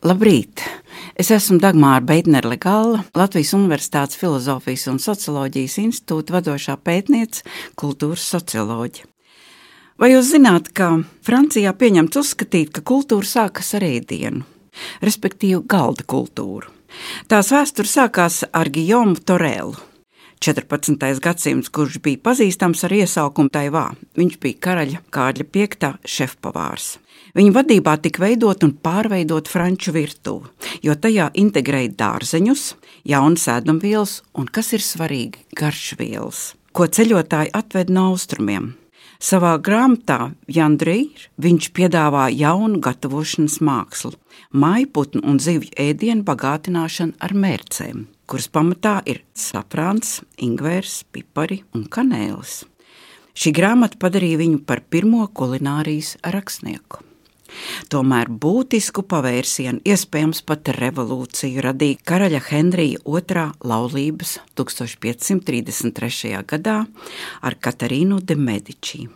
Labrīt! Es esmu Dagmāra Beitnerle Gala, Latvijas Universitātes Filozofijas un Socioloģijas institūta vadošā pētniece, kultūras socioloģija. Vai jūs zināt, ka Francijā pieņemts uzskatīt, ka kultūra sākas ar ēdienu, respektīvi galda kultūru? Tās vēsture sākās ar Gijomu Torēlu, 14. gadsimts, kurš bija pazīstams ar iesaukumu Taivā. Viņš bija karaļa Kārļa V šefpavārs. Viņa vadībā tika veidot un pārveidot franču virtuvi, jo tajā integrēja dārzeņus, jaunas ēdamvielas un, kas ir svarīgi, garšvielas, ko ceļotāji atved no austrumiem. Savā grāmatā Jandrīr viņš piedāvā jaunu gatavošanas mākslu, maiputnu un zivju ēdienu bagātināšanu ar mērcēm kuras pamatā ir saprāns, ingvērs, pipari un kanēlis. Šī grāmata padarīja viņu par pirmo kulinārijas rakstnieku. Tomēr būtisku pavērsienu, iespējams pat revolūciju, radīja karaļa Henrija II laulības 1533. gadā ar Katarīnu de Medici.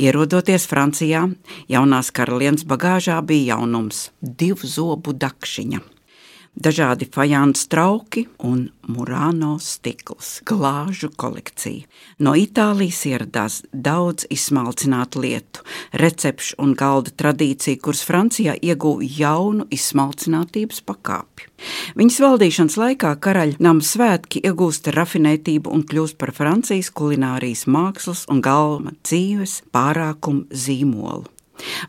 Ierodoties Francijā, jaunās karalienes bagāžā bija jaunums - divu zobu dakšiņa dažādi fajāns trauki un murāno stikls, glāžu kolekcija. No Itālijas ieradās daudz izsmalcinātu lietu, recepšu un galda tradīciju, kuras Francijā ieguva jaunu izsmalcinātības pakāpi. Viņas valdīšanas laikā karaļa nama svētki iegūst rafinētību un kļūst par Francijas kulinārijas mākslas un galma dzīves pārākumu zīmolu.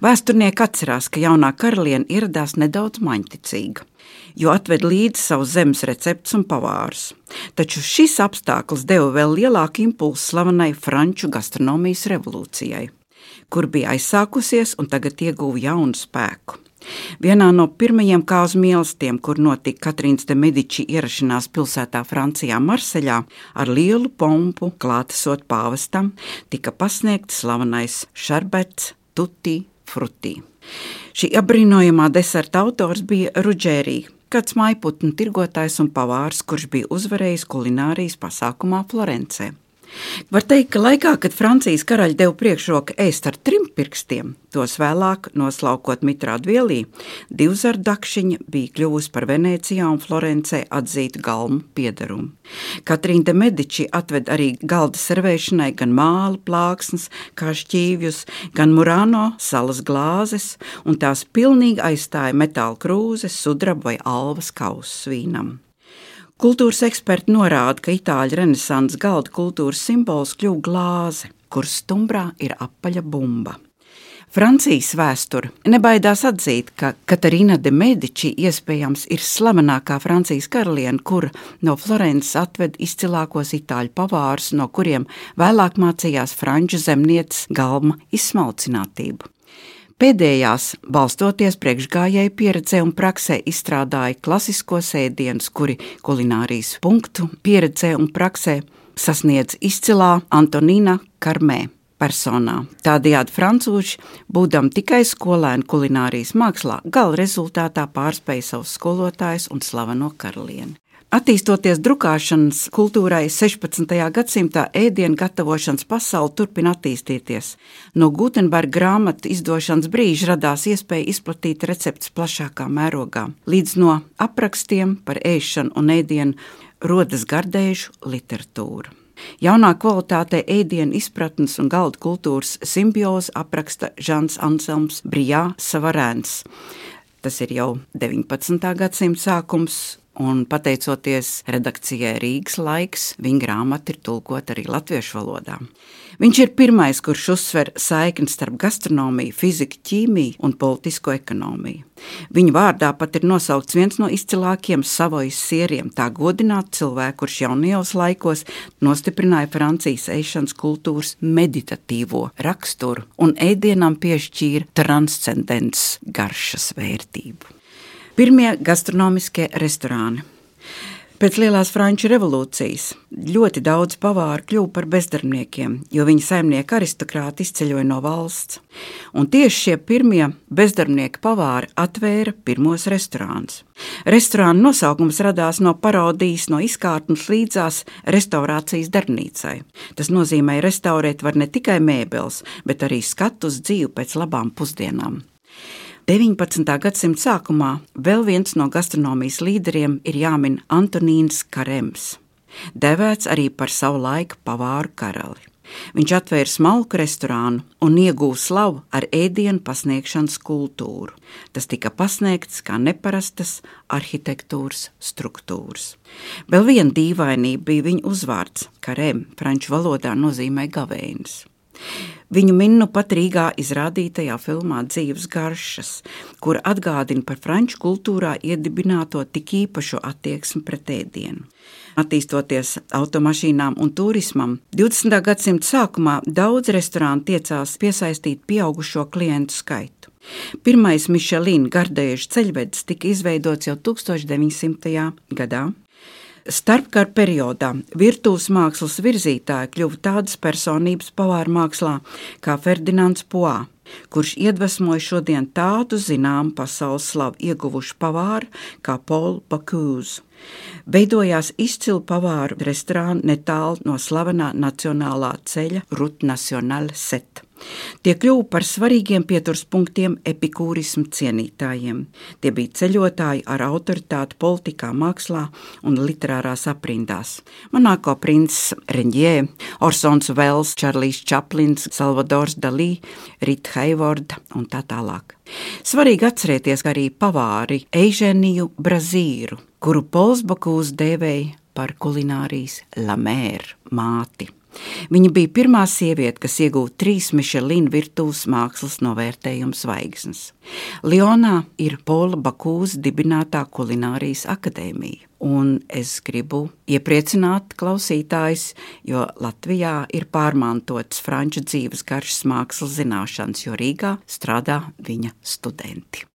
Vēsturnieki atcerās, ka jaunā karaliene ieradās nedaudz maņticīga jo atved līdzi savus zemes receptus un pavārus. Taču šis apstākļus deva vēl lielāku impulsu slavenai franču gastronomijas revolūcijai, kur bija aizsākusies un tagad ieguva jaunu spēku. Vienā no pirmajiem kāzu mīlestiem, kur notika Katrīnas de Medici ierašanās pilsētā Francijā, Marseļā, ar lielu pompu klātesot pāvestam, tika pasniegts slavenais šarbets Tutti Frutti. Šī apbrīnojamā deserta autors bija Rudžērī, kāds maiputnu tirgotājs un pavārs, kurš bija uzvarējis kulinārijas pasākumā Florencē. Var teikt, ka laikā, kad Francijas karaļi deva priekšroku ēst ar trim pirkstiem, tos vēlāk noslaukot mitrādu vielī, divzaru dakšiņa bija kļuvusi par Venecijā un Florencē atzītu galmu piedarumu. Katrīna de Medici atved arī galda servēšanai gan māla plāksnes, kā šķīvjus, gan murāno salas glāzes, un tās pilnīgi aizstāja metāla krūzes, sudraba vai alvas kausus vīnam. Kultūras eksperti norāda, ka itāļu renesanses galda kultūras simbols kļuva glāze, kuras stumbrā ir apaļa bumba. Francijas vēsture nebaidās atzīt, ka Katarīna de Medici iespējams ir slavenākā Francijas karaliene, kur no Florences atved izcilākos itāļu pavārus, no kuriem vēlāk mācījās franču zemnieces galma izsmalcinātību. Pēdējās, balstoties priekšgājēju pieredzē un praksē, izstrādāja klasiskos ēdienus, kuri kulinārijas punktu pieredzē un praksē sasniedz izcilā Antonīna Karmē. Personā. Tādējādi francūži, būdami tikai skolēni kulinārijas mākslā, gala rezultātā pārspēja savus skolotājus un slaveno karalieni. Attīstoties drukāšanas kultūrai 16. gadsimtā, ēdienu gatavošanas pasaule turpina attīstīties. No Gutenberga grāmatu izdošanas brīža radās iespēja izplatīt receptes plašākā mērogā. Līdz no aprakstiem par ēšanu un ēdienu rodas gardēžu literatūra. Jaunā kvalitātē ēdienu izpratnes un galda kultūras simbiozi apraksta Žants Anselms Brijā Savarēns. Tas ir jau 19. gadsimta sākums, Un pateicoties redakcijai Rīgas laiks, viņa grāmata ir tulkota arī latviešu valodā. Viņš ir pirmais, kurš uzsver saikni starp gastronomiju, fiziku, ķīmiju un politisko ekonomiju. Viņa vārdā pat ir nosaukts viens no izcilākajiem savojas sieriem, tā godināt cilvēku, kurš jaunajos laikos nostiprināja Francijas ēšanas kultūras meditatīvo raksturu un ēdienam piešķīra transcendents garšas vērtību. Pirmie gastronomiskie restorāni. Pēc Lielās Franču revolūcijas ļoti daudz pavāru kļuva par bezdarbniekiem, jo viņu saimnieki aristokrāti izceļoja no valsts. Un tieši šie pirmie bezdarbnieki pavāri atvēra pirmos restorānus. Restorāna nosaukums radās no parodijas no izkārtnes līdzās restaurācijas darbnīcai. Tas nozīmē, restaurēt var ne tikai mēbeles, bet arī skatus dzīvi pēc labām pusdienām. 19. gadsimta sākumā vēl viens no gastronomijas līderiem ir jāmin Antonīns Karems, devēts arī par savu laiku pavāru karali. Viņš atvēra smalku restorānu un ieguva slavu ar ēdienu pasniegšanas kultūru. Tas tika pasniegts kā neparastas arhitektūras struktūras. Vēl viena dīvainība bija viņa uzvārds, karēm, franču valodā nozīmē gavēnis. Viņu min nu pat Rīgā izrādītajā filmā Dzīves garšas, kur atgādina par franču kultūrā iedibināto tik īpašu attieksmi pret ēdienu. Attīstoties automašīnām un turismam, 20. gadsimta sākumā daudz restorānu tiecās piesaistīt pieaugušo klientu skaitu. Pirmais Michelin gardējuši ceļvedis tika izveidots jau 1900. gadā, Starpkara periodā virtuves mākslas virzītāji kļuva tādas personības pavāra mākslā kā Ferdinands Poā, kurš iedvesmoja šodien tādu zināmu pasaules slavu ieguvušu pavāru kā Paul Bocuse. Veidojās izcilu pavāru restorānu netālu no slavenā nacionālā ceļa Rut Nacional Set. Tie kļuva par svarīgiem pieturas punktiem epikūrismu cienītājiem. Tie bija ceļotāji ar autoritāti politikā, mākslā un literārās aprindās. Monako princis Reņģē, Orsons Vels, Čarlijs Čaplins, Salvadors Dalī, Rita Heivorda un tā tālāk. Svarīgi atcerēties arī pavāri Eiženiju Brazīru, kuru Pols Bakūs dēvēja par kulinārijas lamēru māti. Viņa bija pirmā sieviete, kas iegūta trīs Michelin virtuves mākslas novērtējuma zvaigznes. Lionā ir Pola Bakūza dibinātā kulinārijas akadēmija. Un es gribu iepriecināt klausītājus, jo Latvijā ir pārmantotas franču dzīves garšas mākslas zināšanas, jo Rīgā strādā viņa studenti.